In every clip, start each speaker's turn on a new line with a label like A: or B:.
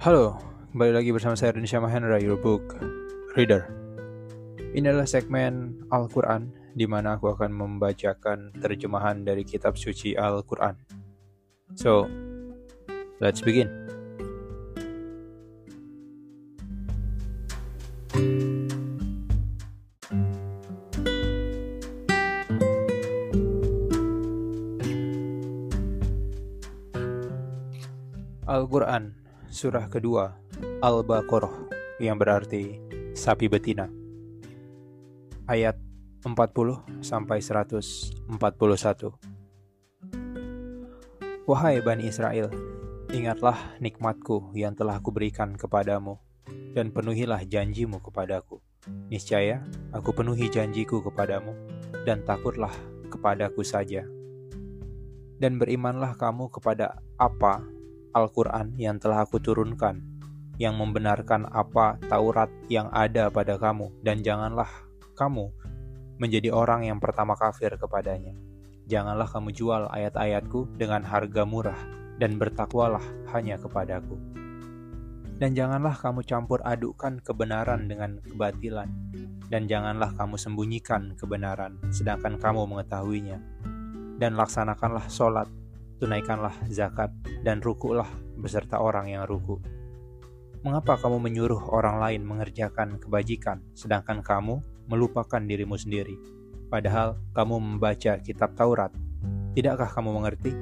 A: Halo, kembali lagi bersama saya Indonesia Mahendra, your book reader. Ini adalah segmen Al-Quran, di mana aku akan membacakan terjemahan dari kitab suci Al-Quran. So, let's begin. Surah kedua Al-Baqarah yang berarti sapi betina Ayat 40 sampai 141 Wahai Bani Israel, ingatlah nikmatku yang telah kuberikan kepadamu dan penuhilah janjimu kepadaku. Niscaya aku penuhi janjiku kepadamu dan takutlah kepadaku saja. Dan berimanlah kamu kepada apa Al-Quran yang telah aku turunkan, yang membenarkan apa Taurat yang ada pada kamu, dan janganlah kamu menjadi orang yang pertama kafir kepadanya. Janganlah kamu jual ayat-ayatku dengan harga murah, dan bertakwalah hanya kepadaku. Dan janganlah kamu campur adukkan kebenaran dengan kebatilan, dan janganlah kamu sembunyikan kebenaran, sedangkan kamu mengetahuinya. Dan laksanakanlah solat tunaikanlah zakat, dan rukulah beserta orang yang ruku. Mengapa kamu menyuruh orang lain mengerjakan kebajikan, sedangkan kamu melupakan dirimu sendiri? Padahal kamu membaca kitab Taurat. Tidakkah kamu mengerti?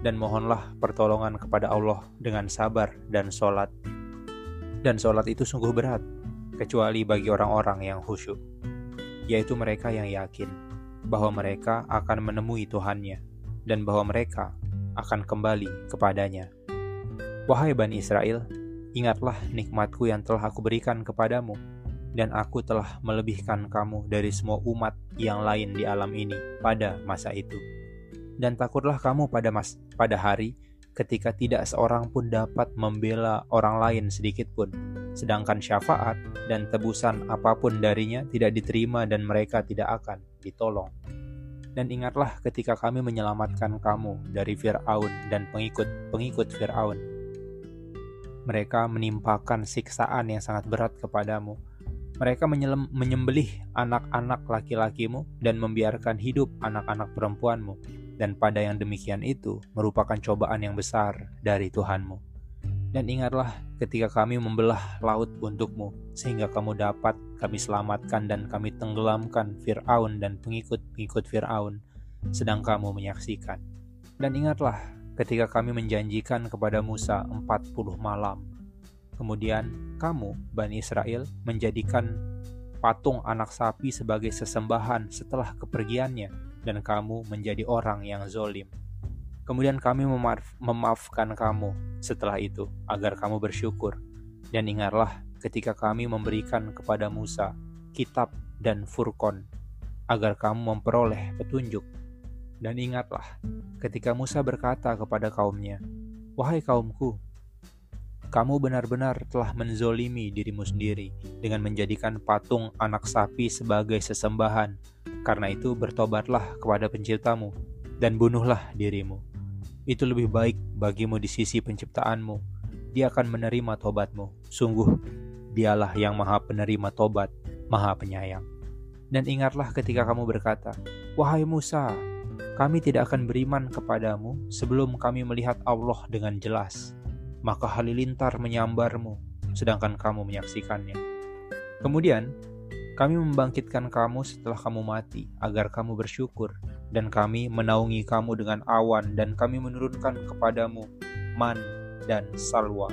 A: Dan mohonlah pertolongan kepada Allah dengan sabar dan sholat. Dan sholat itu sungguh berat, kecuali bagi orang-orang yang khusyuk, yaitu mereka yang yakin bahwa mereka akan menemui Tuhannya dan bahwa mereka akan kembali kepadanya. Wahai Bani Israel, ingatlah nikmatku yang telah aku berikan kepadamu, dan aku telah melebihkan kamu dari semua umat yang lain di alam ini pada masa itu. Dan takutlah kamu pada mas pada hari ketika tidak seorang pun dapat membela orang lain sedikit pun, sedangkan syafaat dan tebusan apa pun darinya tidak diterima dan mereka tidak akan ditolong. Dan ingatlah ketika kami menyelamatkan kamu dari Fir'aun dan pengikut-pengikut Fir'aun. Mereka menimpakan siksaan yang sangat berat kepadamu. Mereka menyembelih anak-anak laki-lakimu dan membiarkan hidup anak-anak perempuanmu. Dan pada yang demikian itu merupakan cobaan yang besar dari Tuhanmu. Dan ingatlah ketika kami membelah laut untukmu, sehingga kamu dapat kami selamatkan dan kami tenggelamkan Fir'aun dan pengikut-pengikut Fir'aun, sedang kamu menyaksikan. Dan ingatlah ketika kami menjanjikan kepada Musa 40 malam. Kemudian kamu, Bani Israel, menjadikan patung anak sapi sebagai sesembahan setelah kepergiannya, dan kamu menjadi orang yang zolim. Kemudian kami memaaf, memaafkan kamu setelah itu, agar kamu bersyukur. Dan ingatlah ketika kami memberikan kepada Musa kitab dan furkon, agar kamu memperoleh petunjuk. Dan ingatlah ketika Musa berkata kepada kaumnya, Wahai kaumku, kamu benar-benar telah menzolimi dirimu sendiri dengan menjadikan patung anak sapi sebagai sesembahan. Karena itu bertobatlah kepada penciptamu dan bunuhlah dirimu itu lebih baik bagimu di sisi penciptaanmu. Dia akan menerima tobatmu. Sungguh, dialah yang maha penerima tobat, maha penyayang. Dan ingatlah ketika kamu berkata, Wahai Musa, kami tidak akan beriman kepadamu sebelum kami melihat Allah dengan jelas. Maka halilintar menyambarmu, sedangkan kamu menyaksikannya. Kemudian, kami membangkitkan kamu setelah kamu mati, agar kamu bersyukur dan kami menaungi kamu dengan awan dan kami menurunkan kepadamu man dan salwa.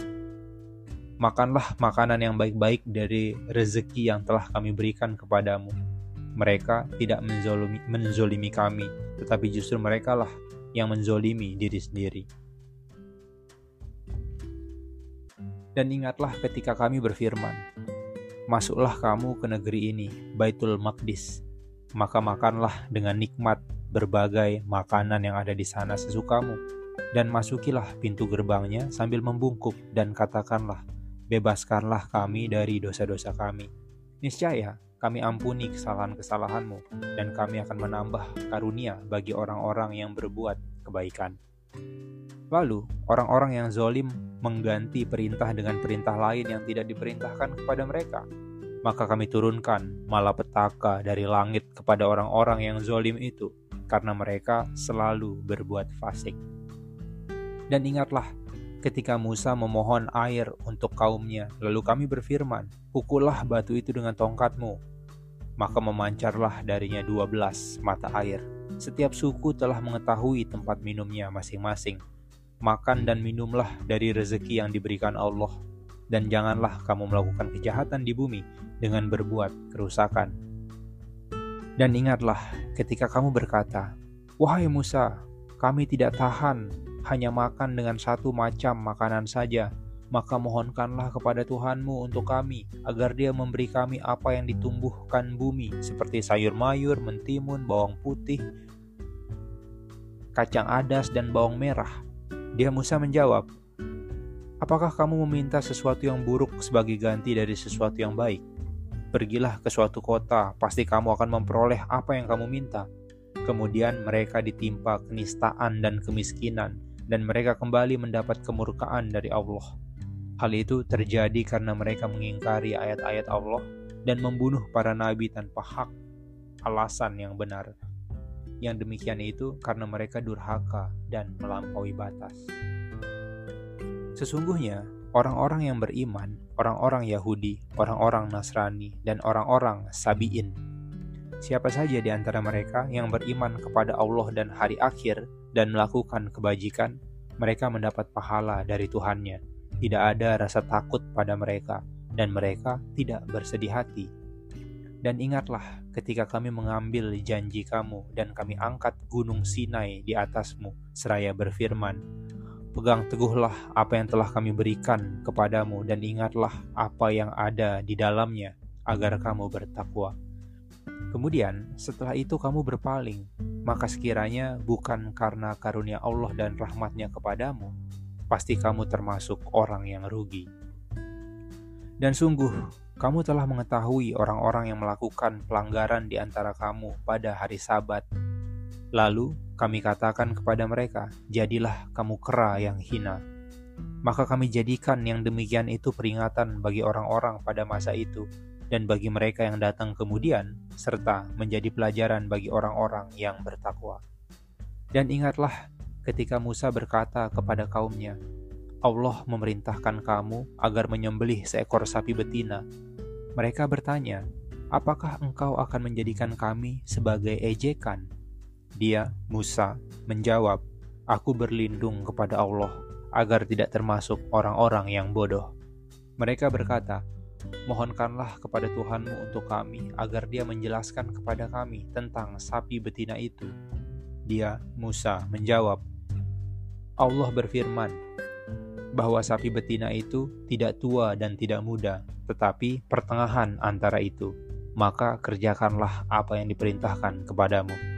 A: Makanlah makanan yang baik-baik dari rezeki yang telah kami berikan kepadamu. Mereka tidak menzolimi, menzolimi kami, tetapi justru mereka lah yang menzolimi diri sendiri. Dan ingatlah ketika kami berfirman, Masuklah kamu ke negeri ini, Baitul Maqdis, maka makanlah dengan nikmat berbagai makanan yang ada di sana sesukamu, dan masukilah pintu gerbangnya sambil membungkuk dan katakanlah, bebaskanlah kami dari dosa-dosa kami. Niscaya kami ampuni kesalahan-kesalahanmu, dan kami akan menambah karunia bagi orang-orang yang berbuat kebaikan. Lalu, orang-orang yang zolim mengganti perintah dengan perintah lain yang tidak diperintahkan kepada mereka. Maka kami turunkan malapetaka dari langit kepada orang-orang yang zolim itu, karena mereka selalu berbuat fasik. Dan ingatlah, ketika Musa memohon air untuk kaumnya, lalu kami berfirman, Pukullah batu itu dengan tongkatmu. Maka memancarlah darinya dua belas mata air. Setiap suku telah mengetahui tempat minumnya masing-masing makan dan minumlah dari rezeki yang diberikan Allah, dan janganlah kamu melakukan kejahatan di bumi dengan berbuat kerusakan. Dan ingatlah ketika kamu berkata, "Wahai Musa, kami tidak tahan hanya makan dengan satu macam makanan saja." Maka mohonkanlah kepada Tuhanmu untuk kami, agar Dia memberi kami apa yang ditumbuhkan bumi, seperti sayur mayur, mentimun, bawang putih, kacang adas, dan bawang merah, dia Musa menjawab, Apakah kamu meminta sesuatu yang buruk sebagai ganti dari sesuatu yang baik? Pergilah ke suatu kota, pasti kamu akan memperoleh apa yang kamu minta. Kemudian mereka ditimpa kenistaan dan kemiskinan, dan mereka kembali mendapat kemurkaan dari Allah. Hal itu terjadi karena mereka mengingkari ayat-ayat Allah dan membunuh para nabi tanpa hak alasan yang benar. Yang demikian itu karena mereka durhaka dan melampaui batas. Sesungguhnya, orang-orang yang beriman, orang-orang Yahudi, orang-orang Nasrani, dan orang-orang Sabi'in, siapa saja di antara mereka yang beriman kepada Allah dan hari akhir dan melakukan kebajikan, mereka mendapat pahala dari Tuhannya. Tidak ada rasa takut pada mereka, dan mereka tidak bersedih hati dan ingatlah ketika kami mengambil janji kamu dan kami angkat gunung Sinai di atasmu, seraya berfirman, Pegang teguhlah apa yang telah kami berikan kepadamu dan ingatlah apa yang ada di dalamnya agar kamu bertakwa. Kemudian setelah itu kamu berpaling, maka sekiranya bukan karena karunia Allah dan rahmatnya kepadamu, pasti kamu termasuk orang yang rugi. Dan sungguh, kamu telah mengetahui orang-orang yang melakukan pelanggaran di antara kamu pada hari Sabat. Lalu kami katakan kepada mereka, "Jadilah kamu kera yang hina." Maka kami jadikan yang demikian itu peringatan bagi orang-orang pada masa itu dan bagi mereka yang datang kemudian, serta menjadi pelajaran bagi orang-orang yang bertakwa. Dan ingatlah ketika Musa berkata kepada kaumnya, Allah memerintahkan kamu agar menyembelih seekor sapi betina. Mereka bertanya, "Apakah engkau akan menjadikan kami sebagai ejekan?" Dia, Musa, menjawab, "Aku berlindung kepada Allah agar tidak termasuk orang-orang yang bodoh." Mereka berkata, "Mohonkanlah kepada Tuhanmu untuk kami agar Dia menjelaskan kepada kami tentang sapi betina itu." Dia, Musa, menjawab, Allah berfirman, bahwa sapi betina itu tidak tua dan tidak muda, tetapi pertengahan antara itu. Maka kerjakanlah apa yang diperintahkan kepadamu.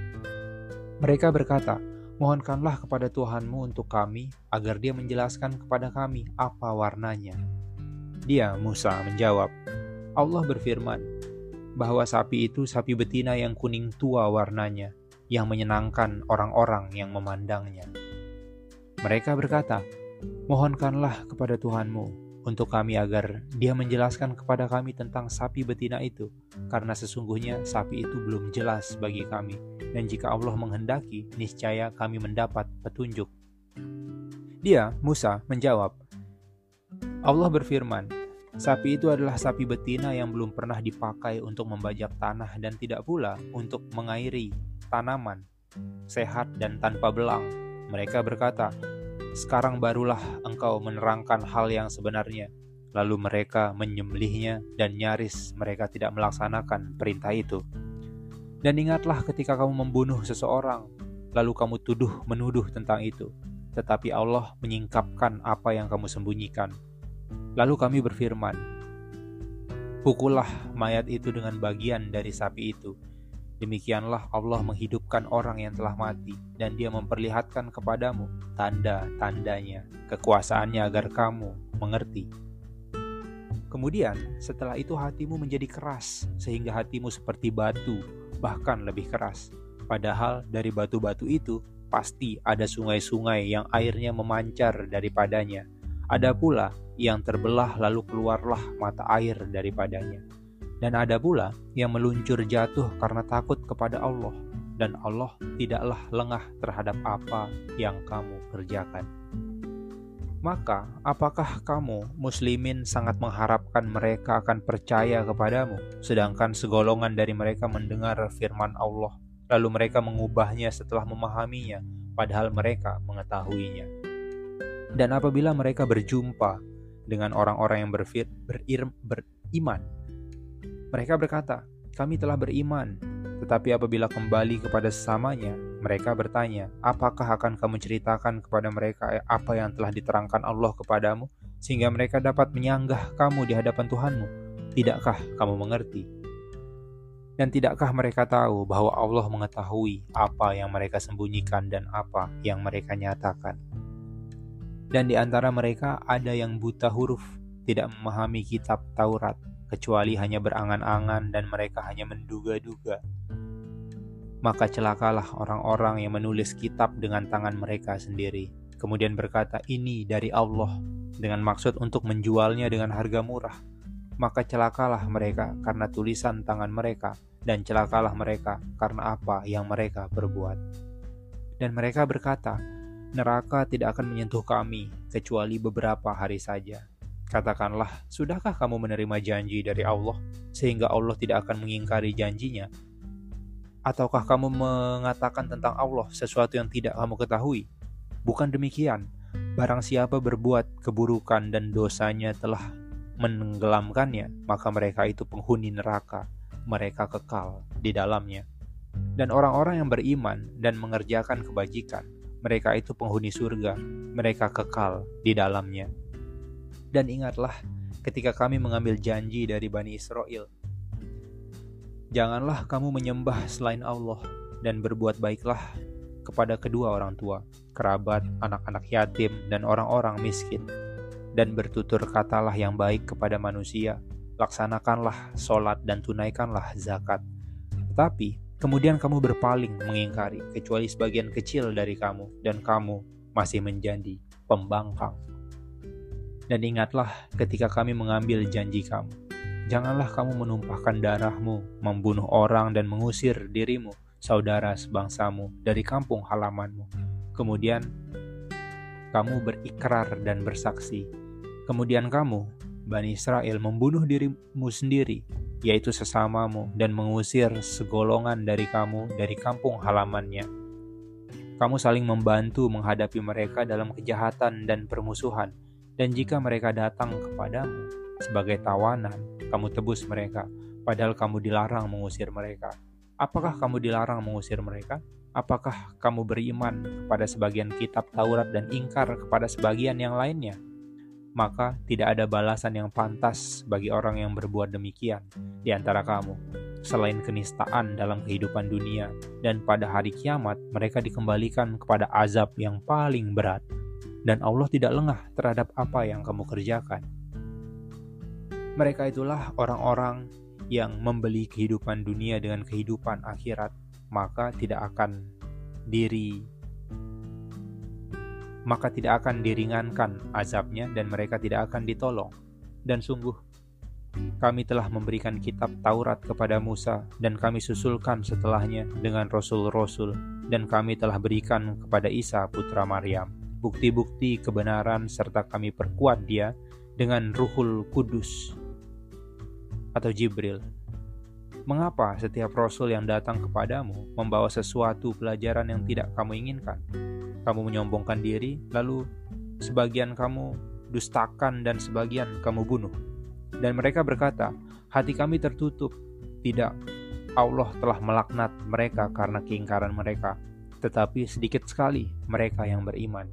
A: Mereka berkata, Mohonkanlah kepada Tuhanmu untuk kami, agar dia menjelaskan kepada kami apa warnanya. Dia, Musa, menjawab, Allah berfirman, bahwa sapi itu sapi betina yang kuning tua warnanya, yang menyenangkan orang-orang yang memandangnya. Mereka berkata, Mohonkanlah kepada Tuhanmu untuk kami agar Dia menjelaskan kepada kami tentang sapi betina itu, karena sesungguhnya sapi itu belum jelas bagi kami, dan jika Allah menghendaki, niscaya kami mendapat petunjuk. Dia, Musa, menjawab, Allah berfirman, Sapi itu adalah sapi betina yang belum pernah dipakai untuk membajak tanah dan tidak pula untuk mengairi tanaman, sehat dan tanpa belang. Mereka berkata, sekarang barulah engkau menerangkan hal yang sebenarnya. Lalu mereka menyembelihnya dan nyaris mereka tidak melaksanakan perintah itu. Dan ingatlah ketika kamu membunuh seseorang, lalu kamu tuduh menuduh tentang itu. Tetapi Allah menyingkapkan apa yang kamu sembunyikan. Lalu kami berfirman, Pukullah mayat itu dengan bagian dari sapi itu, Demikianlah Allah menghidupkan orang yang telah mati, dan Dia memperlihatkan kepadamu tanda-tandanya, kekuasaannya agar kamu mengerti. Kemudian, setelah itu hatimu menjadi keras, sehingga hatimu seperti batu, bahkan lebih keras. Padahal dari batu-batu itu, pasti ada sungai-sungai yang airnya memancar daripadanya. Ada pula yang terbelah lalu keluarlah mata air daripadanya. Dan ada pula yang meluncur jatuh karena takut kepada Allah, dan Allah tidaklah lengah terhadap apa yang kamu kerjakan. Maka, apakah kamu, Muslimin, sangat mengharapkan mereka akan percaya kepadamu, sedangkan segolongan dari mereka mendengar firman Allah, lalu mereka mengubahnya setelah memahaminya, padahal mereka mengetahuinya? Dan apabila mereka berjumpa dengan orang-orang yang berfir, berir, beriman, mereka berkata, "Kami telah beriman." Tetapi apabila kembali kepada sesamanya, mereka bertanya, apakah akan kamu ceritakan kepada mereka apa yang telah diterangkan Allah kepadamu, sehingga mereka dapat menyanggah kamu di hadapan Tuhanmu? Tidakkah kamu mengerti? Dan tidakkah mereka tahu bahwa Allah mengetahui apa yang mereka sembunyikan dan apa yang mereka nyatakan? Dan di antara mereka ada yang buta huruf, tidak memahami kitab Taurat, kecuali hanya berangan-angan dan mereka hanya menduga-duga maka celakalah orang-orang yang menulis kitab dengan tangan mereka sendiri, kemudian berkata, "Ini dari Allah," dengan maksud untuk menjualnya dengan harga murah. Maka celakalah mereka karena tulisan tangan mereka, dan celakalah mereka karena apa yang mereka perbuat. Dan mereka berkata, "Neraka tidak akan menyentuh kami kecuali beberapa hari saja." Katakanlah, sudahkah kamu menerima janji dari Allah, sehingga Allah tidak akan mengingkari janjinya Ataukah kamu mengatakan tentang Allah sesuatu yang tidak kamu ketahui? Bukan demikian. Barang siapa berbuat keburukan dan dosanya telah menenggelamkannya, maka mereka itu penghuni neraka. Mereka kekal di dalamnya. Dan orang-orang yang beriman dan mengerjakan kebajikan, mereka itu penghuni surga. Mereka kekal di dalamnya. Dan ingatlah, ketika kami mengambil janji dari Bani Israel Janganlah kamu menyembah selain Allah dan berbuat baiklah kepada kedua orang tua, kerabat, anak-anak yatim, dan orang-orang miskin. Dan bertutur katalah yang baik kepada manusia, laksanakanlah sholat dan tunaikanlah zakat. Tetapi kemudian kamu berpaling mengingkari, kecuali sebagian kecil dari kamu, dan kamu masih menjadi pembangkang. Dan ingatlah ketika kami mengambil janji kamu, Janganlah kamu menumpahkan darahmu, membunuh orang dan mengusir dirimu, saudara sebangsamu, dari kampung halamanmu. Kemudian kamu berikrar dan bersaksi. Kemudian kamu, Bani Israel, membunuh dirimu sendiri, yaitu sesamamu, dan mengusir segolongan dari kamu dari kampung halamannya. Kamu saling membantu menghadapi mereka dalam kejahatan dan permusuhan, dan jika mereka datang kepadamu, sebagai tawanan, kamu tebus mereka, padahal kamu dilarang mengusir mereka. Apakah kamu dilarang mengusir mereka? Apakah kamu beriman kepada sebagian kitab Taurat dan ingkar kepada sebagian yang lainnya? Maka tidak ada balasan yang pantas bagi orang yang berbuat demikian di antara kamu, selain kenistaan dalam kehidupan dunia, dan pada hari kiamat mereka dikembalikan kepada azab yang paling berat, dan Allah tidak lengah terhadap apa yang kamu kerjakan. Mereka itulah orang-orang yang membeli kehidupan dunia dengan kehidupan akhirat, maka tidak akan diri maka tidak akan diringankan azabnya dan mereka tidak akan ditolong. Dan sungguh kami telah memberikan kitab Taurat kepada Musa dan kami susulkan setelahnya dengan rasul-rasul dan kami telah berikan kepada Isa putra Maryam bukti-bukti kebenaran serta kami perkuat dia dengan Ruhul Kudus atau Jibril. Mengapa setiap rasul yang datang kepadamu membawa sesuatu pelajaran yang tidak kamu inginkan? Kamu menyombongkan diri, lalu sebagian kamu dustakan dan sebagian kamu bunuh. Dan mereka berkata, hati kami tertutup. Tidak, Allah telah melaknat mereka karena keingkaran mereka, tetapi sedikit sekali mereka yang beriman.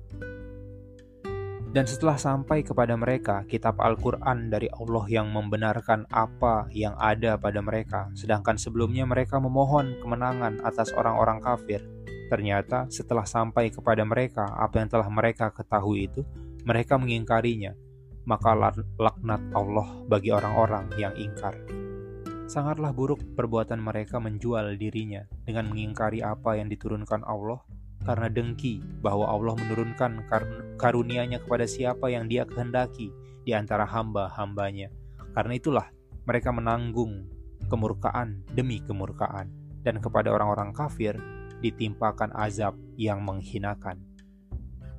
A: Dan setelah sampai kepada mereka kitab Al-Quran dari Allah yang membenarkan apa yang ada pada mereka, sedangkan sebelumnya mereka memohon kemenangan atas orang-orang kafir. Ternyata setelah sampai kepada mereka apa yang telah mereka ketahui itu, mereka mengingkarinya. Maka laknat Allah bagi orang-orang yang ingkar. Sangatlah buruk perbuatan mereka menjual dirinya dengan mengingkari apa yang diturunkan Allah karena dengki bahwa Allah menurunkan karunia-Nya kepada siapa yang Dia kehendaki di antara hamba-hambanya. Karena itulah mereka menanggung kemurkaan demi kemurkaan, dan kepada orang-orang kafir ditimpakan azab yang menghinakan.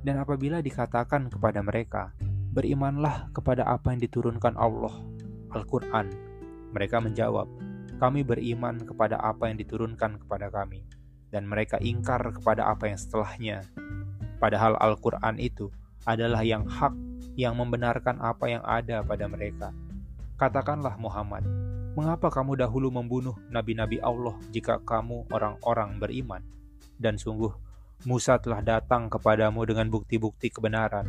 A: Dan apabila dikatakan kepada mereka, "Berimanlah kepada apa yang diturunkan Allah, Al-Quran," mereka menjawab, "Kami beriman kepada apa yang diturunkan kepada kami." dan mereka ingkar kepada apa yang setelahnya. Padahal Al-Quran itu adalah yang hak yang membenarkan apa yang ada pada mereka. Katakanlah Muhammad, mengapa kamu dahulu membunuh nabi-nabi Allah jika kamu orang-orang beriman? Dan sungguh, Musa telah datang kepadamu dengan bukti-bukti kebenaran.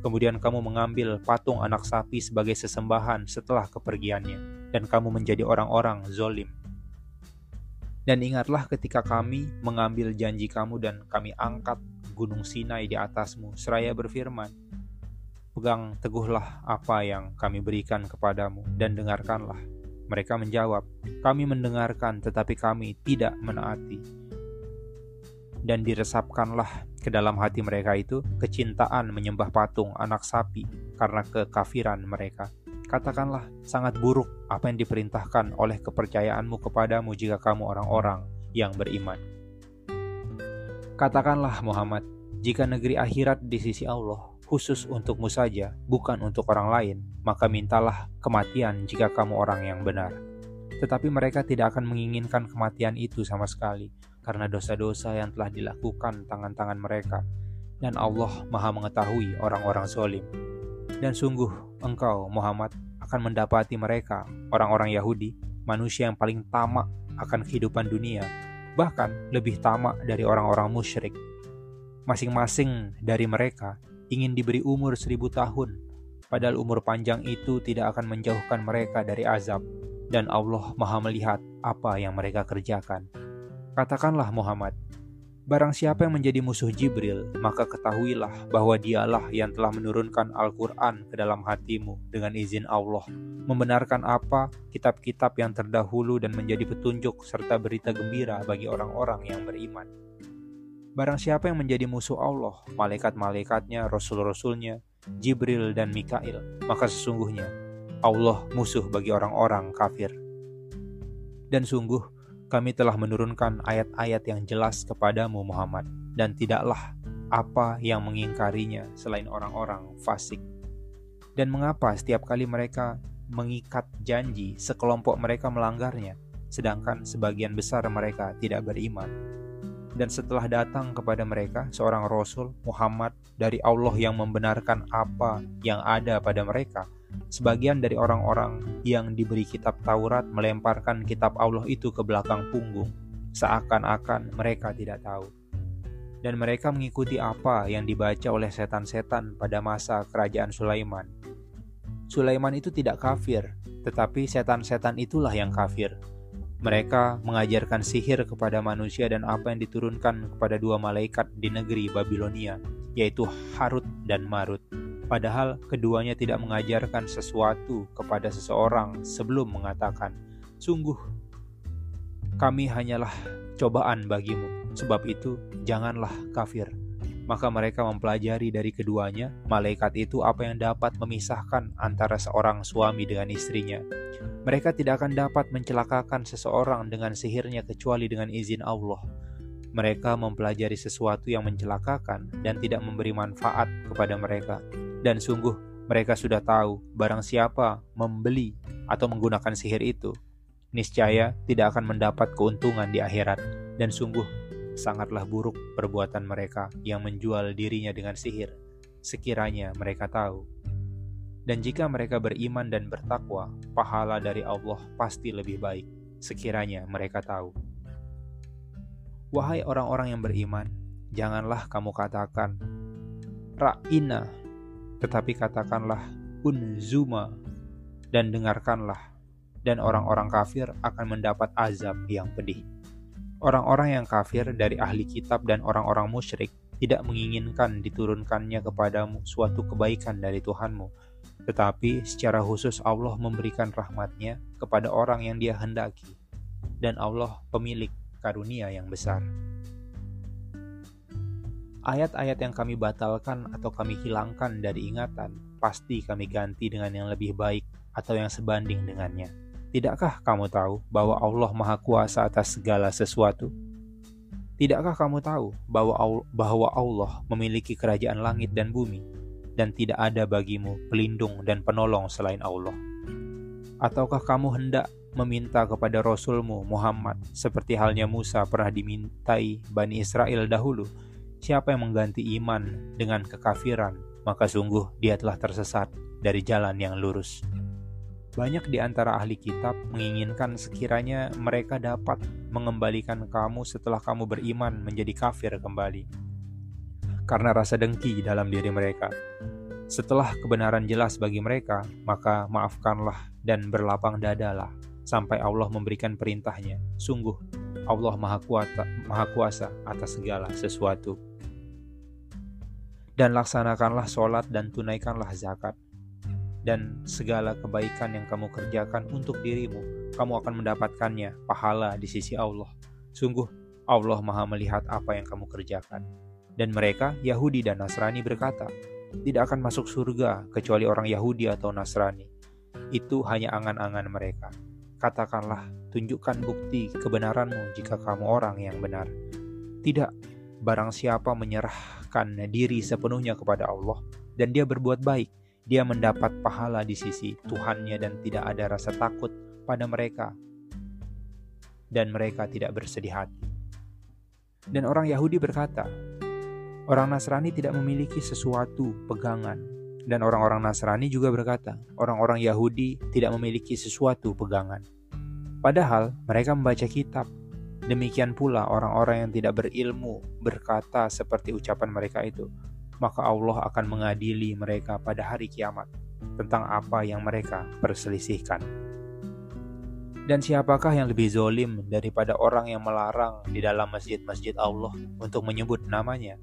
A: Kemudian kamu mengambil patung anak sapi sebagai sesembahan setelah kepergiannya, dan kamu menjadi orang-orang zolim. Dan ingatlah ketika kami mengambil janji kamu dan kami angkat gunung Sinai di atasmu, seraya berfirman, Pegang teguhlah apa yang kami berikan kepadamu dan dengarkanlah. Mereka menjawab, kami mendengarkan tetapi kami tidak menaati. Dan diresapkanlah ke dalam hati mereka itu kecintaan menyembah patung anak sapi karena kekafiran mereka. Katakanlah, sangat buruk apa yang diperintahkan oleh kepercayaanmu kepadamu jika kamu orang-orang yang beriman. Katakanlah Muhammad, jika negeri akhirat di sisi Allah khusus untukmu saja, bukan untuk orang lain, maka mintalah kematian jika kamu orang yang benar. Tetapi mereka tidak akan menginginkan kematian itu sama sekali, karena dosa-dosa yang telah dilakukan tangan-tangan mereka, dan Allah Maha Mengetahui orang-orang zolim. Dan sungguh engkau, Muhammad, akan mendapati mereka, orang-orang Yahudi, manusia yang paling tamak akan kehidupan dunia, bahkan lebih tamak dari orang-orang musyrik. Masing-masing dari mereka ingin diberi umur seribu tahun, padahal umur panjang itu tidak akan menjauhkan mereka dari azab, dan Allah Maha Melihat apa yang mereka kerjakan. Katakanlah Muhammad, Barang siapa yang menjadi musuh Jibril, maka ketahuilah bahwa dialah yang telah menurunkan Al-Quran ke dalam hatimu dengan izin Allah, membenarkan apa kitab-kitab yang terdahulu dan menjadi petunjuk serta berita gembira bagi orang-orang yang beriman. Barang siapa yang menjadi musuh Allah, malaikat-malaikatnya, rasul-rasulnya, Jibril dan Mikail, maka sesungguhnya Allah musuh bagi orang-orang kafir. Dan sungguh, kami telah menurunkan ayat-ayat yang jelas kepadamu Muhammad, dan tidaklah apa yang mengingkarinya selain orang-orang fasik. Dan mengapa setiap kali mereka mengikat janji, sekelompok mereka melanggarnya, sedangkan sebagian besar mereka tidak beriman? Dan setelah datang kepada mereka seorang rasul Muhammad dari Allah yang membenarkan apa yang ada pada mereka, Sebagian dari orang-orang yang diberi kitab Taurat melemparkan kitab Allah itu ke belakang punggung, seakan-akan mereka tidak tahu. Dan mereka mengikuti apa yang dibaca oleh setan-setan pada masa kerajaan Sulaiman. Sulaiman itu tidak kafir, tetapi setan-setan itulah yang kafir. Mereka mengajarkan sihir kepada manusia dan apa yang diturunkan kepada dua malaikat di negeri Babilonia, yaitu Harut dan Marut. Padahal keduanya tidak mengajarkan sesuatu kepada seseorang sebelum mengatakan, "Sungguh, kami hanyalah cobaan bagimu, sebab itu janganlah kafir." Maka mereka mempelajari dari keduanya, malaikat itu apa yang dapat memisahkan antara seorang suami dengan istrinya. Mereka tidak akan dapat mencelakakan seseorang dengan sihirnya kecuali dengan izin Allah mereka mempelajari sesuatu yang mencelakakan dan tidak memberi manfaat kepada mereka. Dan sungguh mereka sudah tahu barang siapa membeli atau menggunakan sihir itu, niscaya tidak akan mendapat keuntungan di akhirat. Dan sungguh sangatlah buruk perbuatan mereka yang menjual dirinya dengan sihir, sekiranya mereka tahu. Dan jika mereka beriman dan bertakwa, pahala dari Allah pasti lebih baik, sekiranya mereka tahu. Wahai orang-orang yang beriman, janganlah kamu katakan, Ra'ina tetapi katakanlah unzuma dan dengarkanlah dan orang-orang kafir akan mendapat azab yang pedih. Orang-orang yang kafir dari ahli kitab dan orang-orang musyrik tidak menginginkan diturunkannya kepadamu suatu kebaikan dari Tuhanmu, tetapi secara khusus Allah memberikan rahmatnya kepada orang yang dia hendaki, dan Allah pemilik karunia yang besar. Ayat-ayat yang kami batalkan atau kami hilangkan dari ingatan, pasti kami ganti dengan yang lebih baik atau yang sebanding dengannya. Tidakkah kamu tahu bahwa Allah Maha Kuasa atas segala sesuatu? Tidakkah kamu tahu bahwa Allah memiliki kerajaan langit dan bumi, dan tidak ada bagimu pelindung dan penolong selain Allah? Ataukah kamu hendak meminta kepada Rasulmu Muhammad seperti halnya Musa pernah dimintai Bani Israel dahulu, Siapa yang mengganti iman dengan kekafiran, maka sungguh dia telah tersesat dari jalan yang lurus. Banyak di antara ahli kitab menginginkan sekiranya mereka dapat mengembalikan kamu setelah kamu beriman menjadi kafir kembali. Karena rasa dengki dalam diri mereka. Setelah kebenaran jelas bagi mereka, maka maafkanlah dan berlapang dadalah sampai Allah memberikan perintahnya. Sungguh, Allah Maha Kuasa, Maha Kuasa atas segala sesuatu dan laksanakanlah sholat dan tunaikanlah zakat. Dan segala kebaikan yang kamu kerjakan untuk dirimu, kamu akan mendapatkannya pahala di sisi Allah. Sungguh, Allah maha melihat apa yang kamu kerjakan. Dan mereka, Yahudi dan Nasrani berkata, tidak akan masuk surga kecuali orang Yahudi atau Nasrani. Itu hanya angan-angan mereka. Katakanlah, tunjukkan bukti kebenaranmu jika kamu orang yang benar. Tidak, barang siapa menyerahkan diri sepenuhnya kepada Allah dan dia berbuat baik, dia mendapat pahala di sisi Tuhannya dan tidak ada rasa takut pada mereka dan mereka tidak bersedih hati. Dan orang Yahudi berkata, orang Nasrani tidak memiliki sesuatu pegangan. Dan orang-orang Nasrani juga berkata, orang-orang Yahudi tidak memiliki sesuatu pegangan. Padahal mereka membaca kitab Demikian pula orang-orang yang tidak berilmu berkata seperti ucapan mereka itu, maka Allah akan mengadili mereka pada hari kiamat tentang apa yang mereka perselisihkan. Dan siapakah yang lebih zolim daripada orang yang melarang di dalam masjid-masjid Allah untuk menyebut namanya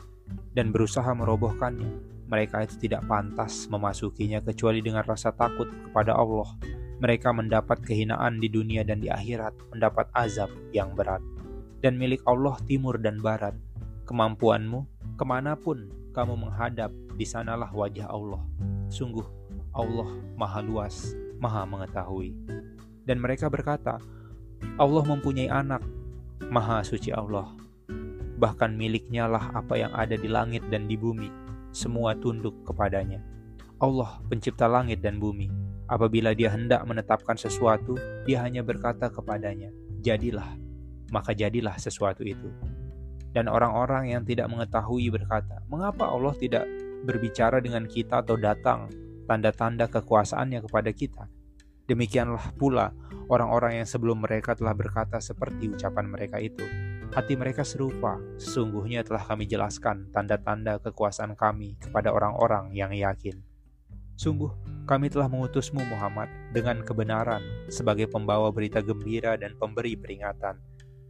A: dan berusaha merobohkannya? Mereka itu tidak pantas memasukinya kecuali dengan rasa takut kepada Allah. Mereka mendapat kehinaan di dunia dan di akhirat, mendapat azab yang berat dan milik Allah timur dan barat. Kemampuanmu, ke mana pun kamu menghadap, di sanalah wajah Allah. Sungguh, Allah maha luas, maha mengetahui. Dan mereka berkata, Allah mempunyai anak, maha suci Allah. Bahkan miliknya lah apa yang ada di langit dan di bumi, semua tunduk kepadanya. Allah pencipta langit dan bumi. Apabila dia hendak menetapkan sesuatu, dia hanya berkata kepadanya, jadilah maka jadilah sesuatu itu. Dan orang-orang yang tidak mengetahui berkata, "Mengapa Allah tidak berbicara dengan kita atau datang tanda-tanda kekuasaannya kepada kita?" Demikianlah pula orang-orang yang sebelum mereka telah berkata seperti ucapan mereka itu. Hati mereka serupa, sesungguhnya telah kami jelaskan tanda-tanda kekuasaan kami kepada orang-orang yang yakin. Sungguh, kami telah mengutusmu Muhammad dengan kebenaran sebagai pembawa berita gembira dan pemberi peringatan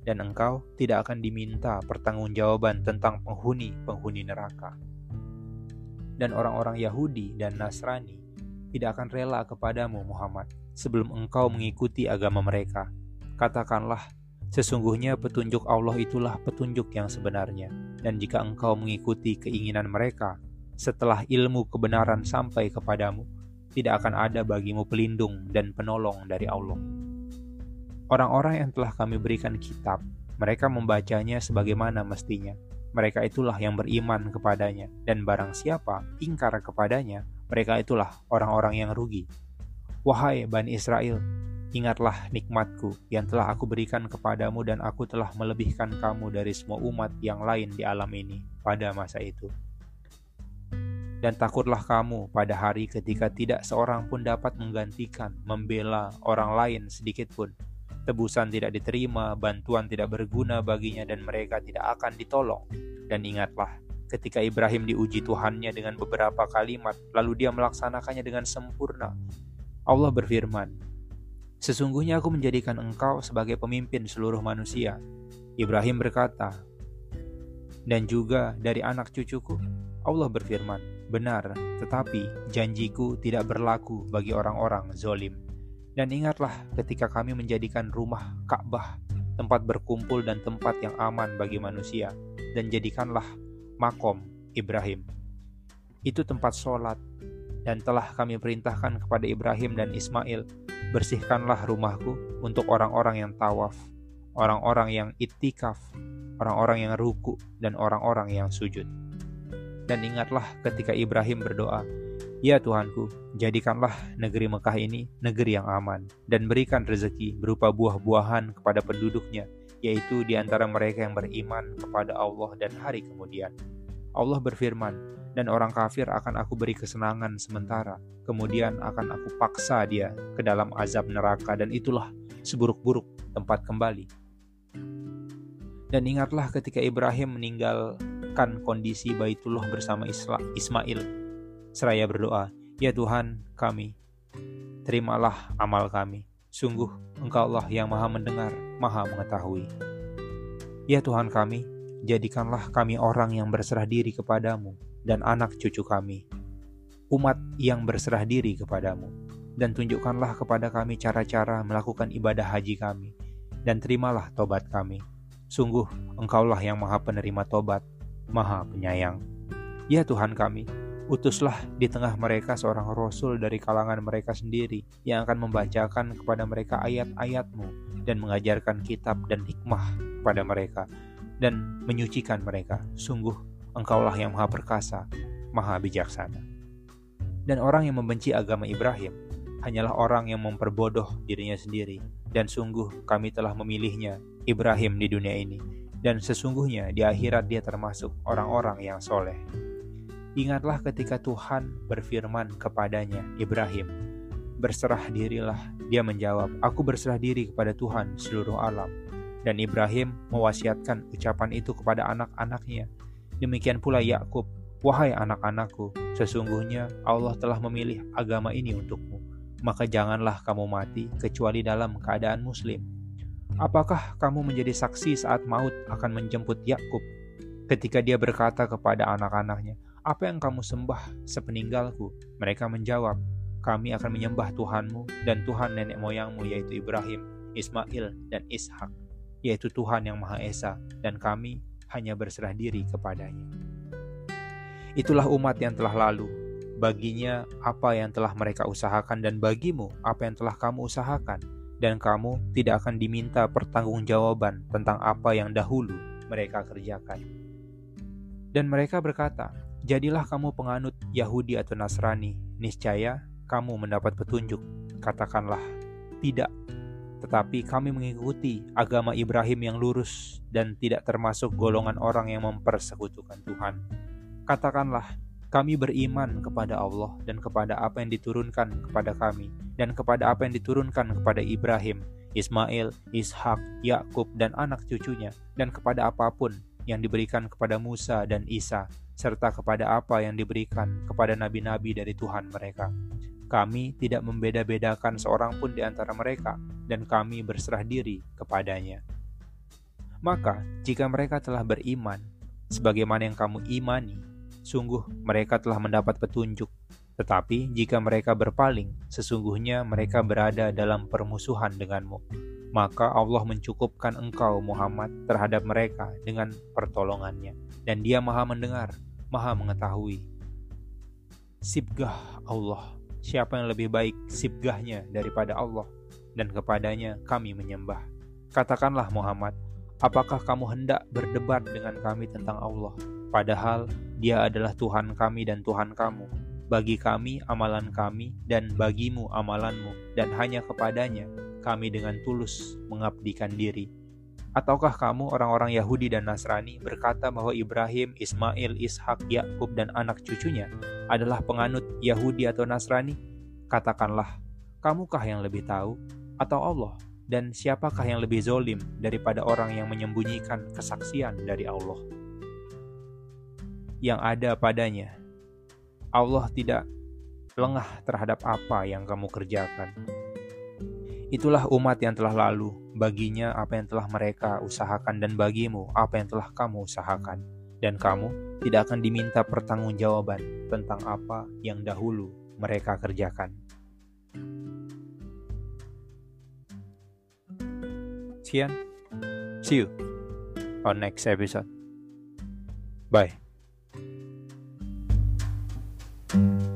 A: dan engkau tidak akan diminta pertanggungjawaban tentang penghuni-penghuni neraka. Dan orang-orang Yahudi dan Nasrani tidak akan rela kepadamu Muhammad sebelum engkau mengikuti agama mereka. Katakanlah, sesungguhnya petunjuk Allah itulah petunjuk yang sebenarnya. Dan jika engkau mengikuti keinginan mereka, setelah ilmu kebenaran sampai kepadamu, tidak akan ada bagimu pelindung dan penolong dari Allah. Orang-orang yang telah kami berikan kitab, mereka membacanya sebagaimana mestinya. Mereka itulah yang beriman kepadanya, dan barang siapa ingkar kepadanya, mereka itulah orang-orang yang rugi. Wahai Bani Israel, ingatlah nikmatku yang telah aku berikan kepadamu dan aku telah melebihkan kamu dari semua umat yang lain di alam ini pada masa itu. Dan takutlah kamu pada hari ketika tidak seorang pun dapat menggantikan, membela orang lain sedikit pun, tebusan tidak diterima, bantuan tidak berguna baginya dan mereka tidak akan ditolong. Dan ingatlah, ketika Ibrahim diuji Tuhannya dengan beberapa kalimat, lalu dia melaksanakannya dengan sempurna. Allah berfirman, Sesungguhnya aku menjadikan engkau sebagai pemimpin seluruh manusia. Ibrahim berkata, dan juga dari anak cucuku, Allah berfirman, benar, tetapi janjiku tidak berlaku bagi orang-orang zolim. Dan ingatlah ketika kami menjadikan rumah Ka'bah tempat berkumpul dan tempat yang aman bagi manusia, dan jadikanlah makom Ibrahim. Itu tempat sholat, dan telah kami perintahkan kepada Ibrahim dan Ismail, bersihkanlah rumahku untuk orang-orang yang tawaf, orang-orang yang itikaf, orang-orang yang ruku, dan orang-orang yang sujud. Dan ingatlah ketika Ibrahim berdoa, Ya Tuhanku, jadikanlah negeri Mekah ini negeri yang aman, dan berikan rezeki berupa buah-buahan kepada penduduknya, yaitu di antara mereka yang beriman kepada Allah dan hari kemudian. Allah berfirman, dan orang kafir akan aku beri kesenangan sementara, kemudian akan aku paksa dia ke dalam azab neraka, dan itulah seburuk-buruk tempat kembali. Dan ingatlah ketika Ibrahim meninggalkan kondisi Baitullah bersama Ismail seraya berdoa, Ya Tuhan kami, terimalah amal kami. Sungguh Engkau Allah yang maha mendengar, maha mengetahui. Ya Tuhan kami, jadikanlah kami orang yang berserah diri kepadamu dan anak cucu kami, umat yang berserah diri kepadamu, dan tunjukkanlah kepada kami cara-cara melakukan ibadah haji kami, dan terimalah tobat kami. Sungguh Engkaulah yang maha penerima tobat, maha penyayang. Ya Tuhan kami, Utuslah di tengah mereka seorang rasul dari kalangan mereka sendiri yang akan membacakan kepada mereka ayat-ayatmu dan mengajarkan kitab dan hikmah kepada mereka dan menyucikan mereka. Sungguh engkaulah yang maha perkasa, maha bijaksana. Dan orang yang membenci agama Ibrahim hanyalah orang yang memperbodoh dirinya sendiri. Dan sungguh kami telah memilihnya, Ibrahim di dunia ini. Dan sesungguhnya di akhirat dia termasuk orang-orang yang soleh. Ingatlah ketika Tuhan berfirman kepadanya, Ibrahim, berserah dirilah. Dia menjawab, aku berserah diri kepada Tuhan seluruh alam. Dan Ibrahim mewasiatkan ucapan itu kepada anak-anaknya. Demikian pula Yakub, wahai anak-anakku, sesungguhnya Allah telah memilih agama ini untukmu. Maka janganlah kamu mati kecuali dalam keadaan muslim. Apakah kamu menjadi saksi saat maut akan menjemput Yakub ketika dia berkata kepada anak-anaknya, apa yang kamu sembah sepeninggalku? Mereka menjawab, kami akan menyembah Tuhanmu dan Tuhan nenek moyangmu yaitu Ibrahim, Ismail, dan Ishak, yaitu Tuhan yang Maha Esa, dan kami hanya berserah diri kepadanya. Itulah umat yang telah lalu, baginya apa yang telah mereka usahakan dan bagimu apa yang telah kamu usahakan, dan kamu tidak akan diminta pertanggungjawaban tentang apa yang dahulu mereka kerjakan. Dan mereka berkata, Jadilah kamu penganut Yahudi atau Nasrani, niscaya kamu mendapat petunjuk. Katakanlah, tidak. Tetapi kami mengikuti agama Ibrahim yang lurus dan tidak termasuk golongan orang yang mempersekutukan Tuhan. Katakanlah, kami beriman kepada Allah dan kepada apa yang diturunkan kepada kami dan kepada apa yang diturunkan kepada Ibrahim, Ismail, Ishak, Yakub dan anak cucunya dan kepada apa pun yang diberikan kepada Musa dan Isa serta kepada apa yang diberikan kepada nabi-nabi dari Tuhan mereka. Kami tidak membeda-bedakan seorang pun di antara mereka, dan kami berserah diri kepadanya. Maka, jika mereka telah beriman, sebagaimana yang kamu imani, sungguh mereka telah mendapat petunjuk. Tetapi jika mereka berpaling, sesungguhnya mereka berada dalam permusuhan denganmu. Maka Allah mencukupkan engkau Muhammad terhadap mereka dengan pertolongannya, dan Dia Maha Mendengar maha mengetahui. Sibgah Allah, siapa yang lebih baik sibgahnya daripada Allah, dan kepadanya kami menyembah. Katakanlah Muhammad, apakah kamu hendak berdebat dengan kami tentang Allah, padahal dia adalah Tuhan kami dan Tuhan kamu. Bagi kami amalan kami dan bagimu amalanmu, dan hanya kepadanya kami dengan tulus mengabdikan diri Ataukah kamu orang-orang Yahudi dan Nasrani berkata bahwa Ibrahim, Ismail, Ishak, Yakub dan anak cucunya adalah penganut Yahudi atau Nasrani? Katakanlah, kamukah yang lebih tahu atau Allah? Dan siapakah yang lebih zolim daripada orang yang menyembunyikan kesaksian dari Allah? Yang ada padanya, Allah tidak lengah terhadap apa yang kamu kerjakan. Itulah umat yang telah lalu, baginya apa yang telah mereka usahakan dan bagimu apa yang telah kamu usahakan. Dan kamu tidak akan diminta pertanggungjawaban tentang apa yang dahulu mereka kerjakan. Sekian, see you on next episode. Bye. You